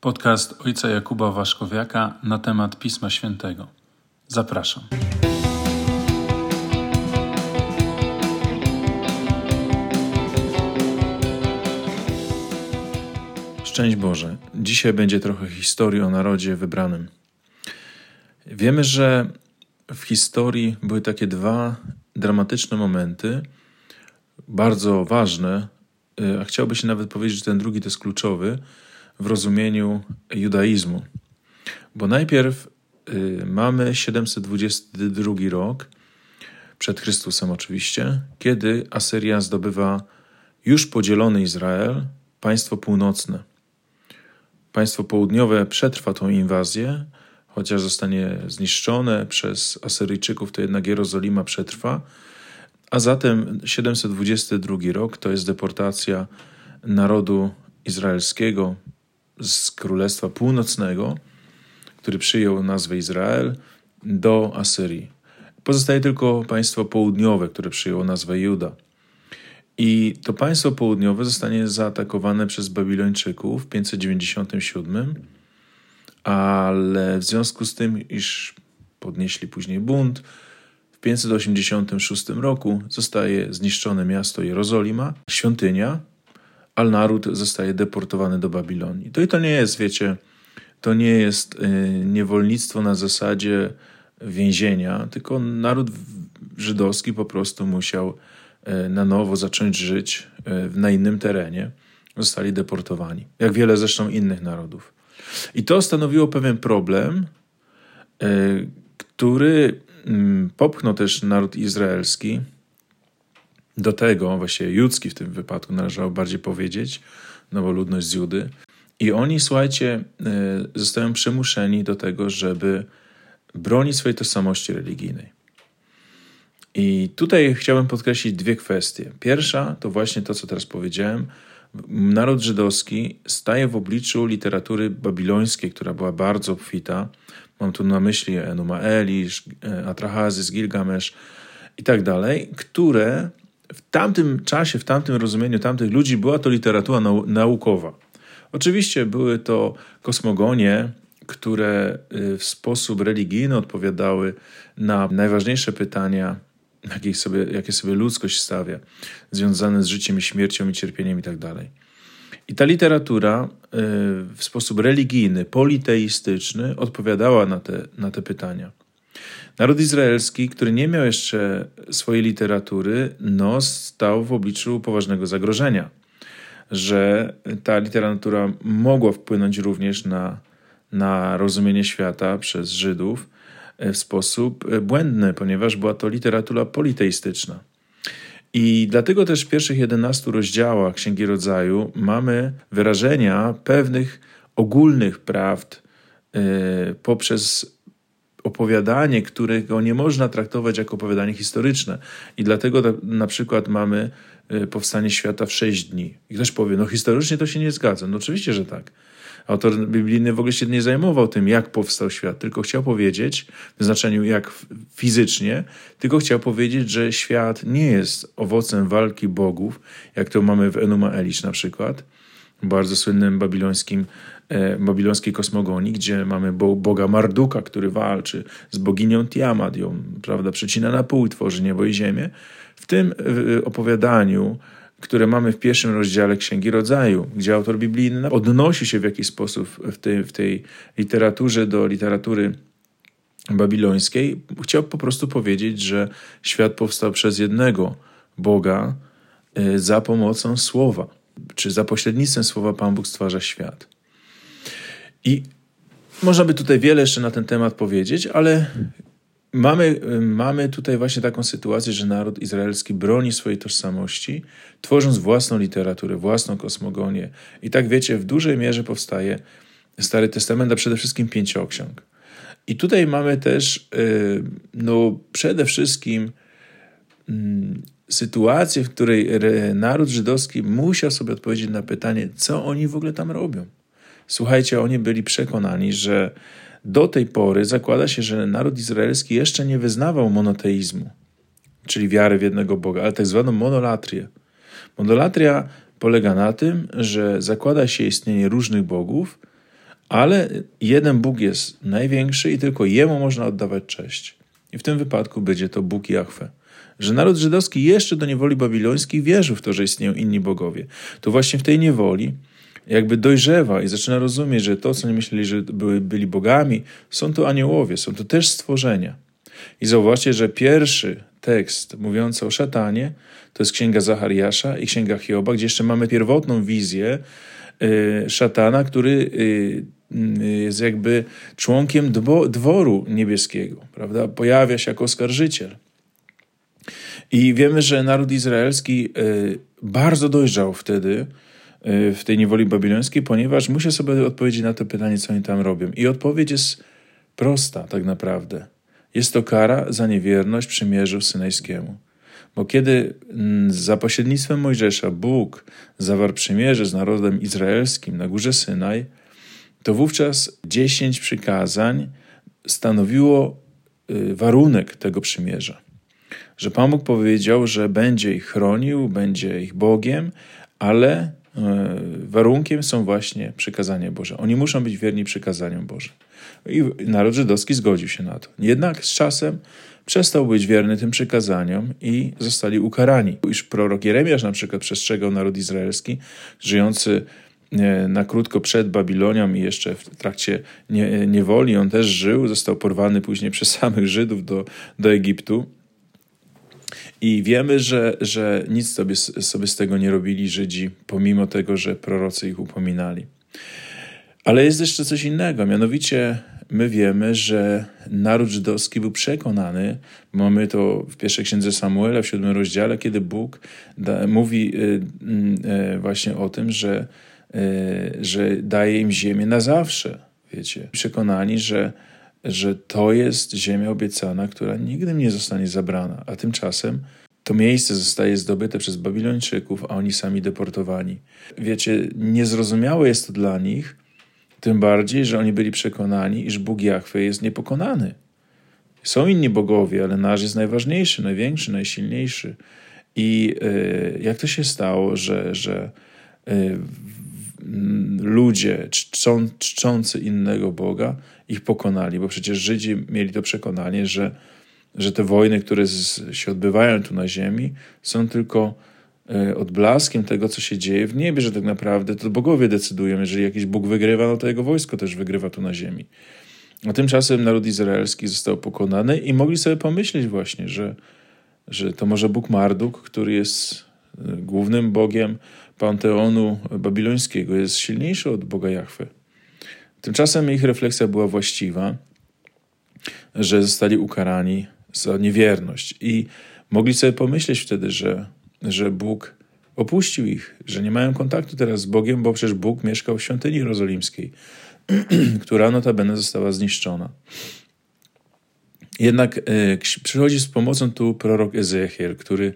Podcast ojca Jakuba Waszkowiaka na temat Pisma Świętego. Zapraszam. Szczęść Boże. Dzisiaj będzie trochę historii o narodzie wybranym. Wiemy, że w historii były takie dwa dramatyczne momenty, bardzo ważne, y, a chciałby się nawet powiedzieć, że ten drugi to jest kluczowy w rozumieniu judaizmu. Bo najpierw y, mamy 722 rok, przed Chrystusem oczywiście, kiedy Asyria zdobywa już podzielony Izrael, państwo północne. Państwo południowe przetrwa tą inwazję, chociaż zostanie zniszczone przez Asyryjczyków, to jednak Jerozolima przetrwa. A zatem 722 rok to jest deportacja narodu izraelskiego z Królestwa Północnego, który przyjął nazwę Izrael, do Asyrii. Pozostaje tylko państwo południowe, które przyjęło nazwę Juda. I to państwo południowe zostanie zaatakowane przez Babilończyków w 597, ale w związku z tym, iż podnieśli później bunt, w 586 roku zostaje zniszczone miasto Jerozolima, świątynia, ale naród zostaje deportowany do Babilonii. To i to nie jest, wiecie, to nie jest y, niewolnictwo na zasadzie więzienia, tylko naród żydowski po prostu musiał y, na nowo zacząć żyć y, na innym terenie. Zostali deportowani, jak wiele zresztą innych narodów. I to stanowiło pewien problem, który mm, popchnął też naród izraelski do tego, właśnie judzki w tym wypadku należało bardziej powiedzieć, no bo ludność z Judy. I oni, słuchajcie, e, zostają przymuszeni do tego, żeby bronić swojej tożsamości religijnej. I tutaj chciałbym podkreślić dwie kwestie. Pierwsza to właśnie to, co teraz powiedziałem. Naród żydowski staje w obliczu literatury babilońskiej, która była bardzo obfita. Mam tu na myśli Enuma Elish, e, Atrahazys, Gilgamesz i tak dalej, które w tamtym czasie, w tamtym rozumieniu tamtych ludzi była to literatura nau naukowa. Oczywiście były to kosmogonie, które y, w sposób religijny odpowiadały na najważniejsze pytania, jakie sobie, jakie sobie ludzkość stawia, związane z życiem i śmiercią i cierpieniem itd. Tak I ta literatura y, w sposób religijny, politeistyczny odpowiadała na te, na te pytania. Naród izraelski, który nie miał jeszcze swojej literatury, no, stał w obliczu poważnego zagrożenia, że ta literatura mogła wpłynąć również na, na rozumienie świata przez Żydów w sposób błędny, ponieważ była to literatura politeistyczna. I dlatego też w pierwszych 11 rozdziałach Księgi Rodzaju mamy wyrażenia pewnych ogólnych prawd yy, poprzez opowiadanie, którego nie można traktować jako opowiadanie historyczne. I dlatego na przykład mamy y, powstanie świata w sześć dni. I ktoś powie, no historycznie to się nie zgadza. No oczywiście, że tak. Autor biblijny w ogóle się nie zajmował tym, jak powstał świat, tylko chciał powiedzieć, w znaczeniu jak fizycznie, tylko chciał powiedzieć, że świat nie jest owocem walki bogów, jak to mamy w Enuma Elish na przykład, bardzo słynnym babilońskim E, babilońskiej kosmogonii, gdzie mamy boga Marduka, który walczy z boginią Tiamat, ją prawda, przecina na pół, tworzy niebo i ziemię. W tym e, opowiadaniu, które mamy w pierwszym rozdziale Księgi Rodzaju, gdzie autor biblijny odnosi się w jakiś sposób w tej, w tej literaturze do literatury babilońskiej, chciał po prostu powiedzieć, że świat powstał przez jednego Boga e, za pomocą słowa, czy za pośrednictwem słowa Pan Bóg stwarza świat. I można by tutaj wiele jeszcze na ten temat powiedzieć, ale mamy, mamy tutaj właśnie taką sytuację, że naród izraelski broni swojej tożsamości, tworząc własną literaturę, własną kosmogonię. I tak wiecie, w dużej mierze powstaje Stary Testament, a przede wszystkim pięcioksiąg. I tutaj mamy też y, no, przede wszystkim mm, sytuację, w której naród żydowski musiał sobie odpowiedzieć na pytanie, co oni w ogóle tam robią. Słuchajcie, oni byli przekonani, że do tej pory zakłada się, że naród izraelski jeszcze nie wyznawał monoteizmu, czyli wiary w jednego Boga, ale tak zwaną monolatrię. Monolatria polega na tym, że zakłada się istnienie różnych bogów, ale jeden Bóg jest największy i tylko Jemu można oddawać cześć. I w tym wypadku będzie to Bóg Jahwe. Że naród żydowski jeszcze do niewoli babilońskiej wierzył w to, że istnieją inni bogowie. To właśnie w tej niewoli jakby dojrzewa i zaczyna rozumieć, że to, co nie myśleli, że były, byli bogami, są to aniołowie, są to też stworzenia. I zauważcie, że pierwszy tekst mówiący o szatanie to jest księga Zachariasza i księga Hioba, gdzie jeszcze mamy pierwotną wizję y, szatana, który y, y, jest jakby członkiem dworu niebieskiego, prawda? Pojawia się jako oskarżyciel. I wiemy, że naród izraelski bardzo dojrzał wtedy w tej niewoli babilońskiej, ponieważ musi sobie odpowiedzieć na to pytanie, co oni tam robią. I odpowiedź jest prosta tak naprawdę. Jest to kara za niewierność przymierzu synajskiemu. Bo kiedy mm, za pośrednictwem Mojżesza Bóg zawarł przymierze z narodem izraelskim na górze Synaj, to wówczas dziesięć przykazań stanowiło y, warunek tego przymierza. Że Pan Bóg powiedział, że będzie ich chronił, będzie ich Bogiem, ale y, warunkiem są właśnie przykazania Boże. Oni muszą być wierni przykazaniom Bożym. I naród żydowski zgodził się na to. Jednak z czasem przestał być wierny tym przykazaniom i zostali ukarani. Iż prorok Jeremiasz na przykład przestrzegał naród izraelski, żyjący e, na krótko przed Babilonią i jeszcze w trakcie niewoli on też żył, został porwany później przez samych Żydów do, do Egiptu. I wiemy, że, że nic sobie, sobie z tego nie robili Żydzi, pomimo tego, że prorocy ich upominali. Ale jest jeszcze coś innego, mianowicie my wiemy, że naród żydowski był przekonany, mamy to w pierwszej księdze Samuela, w siódmym rozdziale, kiedy Bóg da, mówi y, y, właśnie o tym, że, y, że daje im ziemię na zawsze. Wiecie, przekonani, że, że to jest ziemia obiecana, która nigdy nie zostanie zabrana, a tymczasem to miejsce zostaje zdobyte przez Babilończyków, a oni sami deportowani. Wiecie, niezrozumiałe jest to dla nich, tym bardziej, że oni byli przekonani, iż Bóg Jahwe jest niepokonany. Są inni bogowie, ale nasz jest najważniejszy, największy, najsilniejszy. I y, jak to się stało, że, że y, ludzie czczą, czczący innego Boga ich pokonali? Bo przecież Żydzi mieli to przekonanie, że, że te wojny, które z, się odbywają tu na ziemi, są tylko E, odblaskiem tego, co się dzieje w niebie, że tak naprawdę to bogowie decydują. Jeżeli jakiś Bóg wygrywa, no to jego wojsko też wygrywa tu na ziemi. A tymczasem naród izraelski został pokonany i mogli sobie pomyśleć właśnie, że, że to może Bóg Marduk, który jest e, głównym Bogiem panteonu babilońskiego, jest silniejszy od Boga Jahwe. Tymczasem ich refleksja była właściwa, że zostali ukarani za niewierność i mogli sobie pomyśleć wtedy, że że Bóg opuścił ich, że nie mają kontaktu teraz z Bogiem, bo przecież Bóg mieszkał w świątyni jerozolimskiej, która notabene została zniszczona. Jednak e, przychodzi z pomocą tu prorok Ezechiel, który,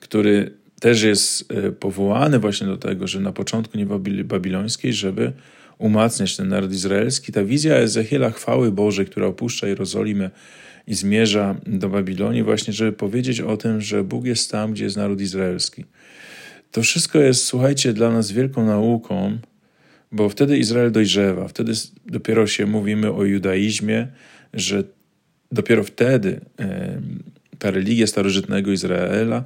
który też jest e, powołany właśnie do tego, że na początku niewoli babilońskiej, żeby umacniać ten naród izraelski. Ta wizja Ezechiela chwały Bożej, która opuszcza Jerozolimę, i zmierza do Babilonii, właśnie, żeby powiedzieć o tym, że Bóg jest tam, gdzie jest naród izraelski. To wszystko jest, słuchajcie, dla nas wielką nauką, bo wtedy Izrael dojrzewa, wtedy dopiero się mówimy o judaizmie, że dopiero wtedy ta religia starożytnego Izraela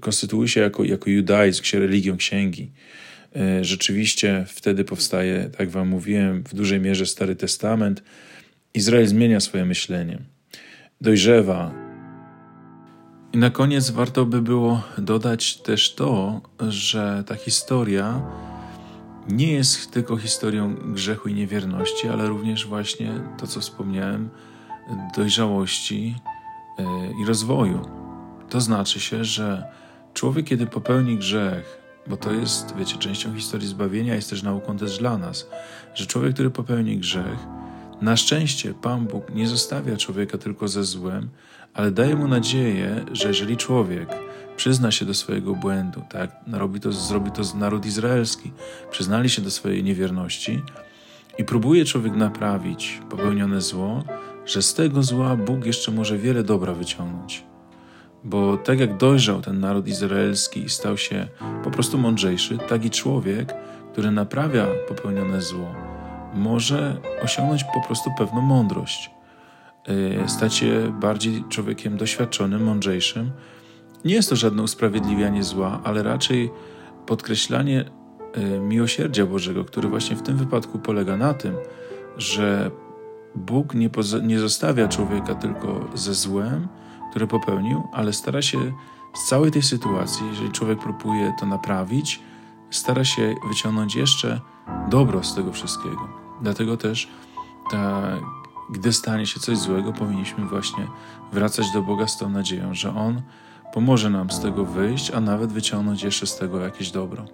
konstytuuje się jako, jako judaizm, religią księgi. E, rzeczywiście wtedy powstaje, tak wam mówiłem, w dużej mierze Stary Testament, Izrael zmienia swoje myślenie, dojrzewa. I na koniec warto by było dodać też to, że ta historia nie jest tylko historią grzechu i niewierności, ale również właśnie to, co wspomniałem, dojrzałości e, i rozwoju. To znaczy się, że człowiek, kiedy popełni grzech, bo to jest, wiecie, częścią historii zbawienia, jest też nauką też dla nas, że człowiek, który popełni grzech, na szczęście Pan Bóg nie zostawia człowieka tylko ze złem, ale daje mu nadzieję, że jeżeli człowiek przyzna się do swojego błędu, tak, robi to, zrobi to naród izraelski, przyznali się do swojej niewierności i próbuje człowiek naprawić popełnione zło, że z tego zła Bóg jeszcze może wiele dobra wyciągnąć. Bo tak jak dojrzał ten naród izraelski i stał się po prostu mądrzejszy, tak i człowiek, który naprawia popełnione zło, może osiągnąć po prostu pewną mądrość, y, stać się bardziej człowiekiem doświadczonym, mądrzejszym. Nie jest to żadne usprawiedliwianie zła, ale raczej podkreślanie y, miłosierdzia Bożego, który właśnie w tym wypadku polega na tym, że Bóg nie, nie zostawia człowieka tylko ze złem, które popełnił, ale stara się z całej tej sytuacji, jeżeli człowiek próbuje to naprawić, stara się wyciągnąć jeszcze dobro z tego wszystkiego. Dlatego też, ta, gdy stanie się coś złego, powinniśmy właśnie wracać do Boga z tą nadzieją, że On pomoże nam z tego wyjść, a nawet wyciągnąć jeszcze z tego jakieś dobro.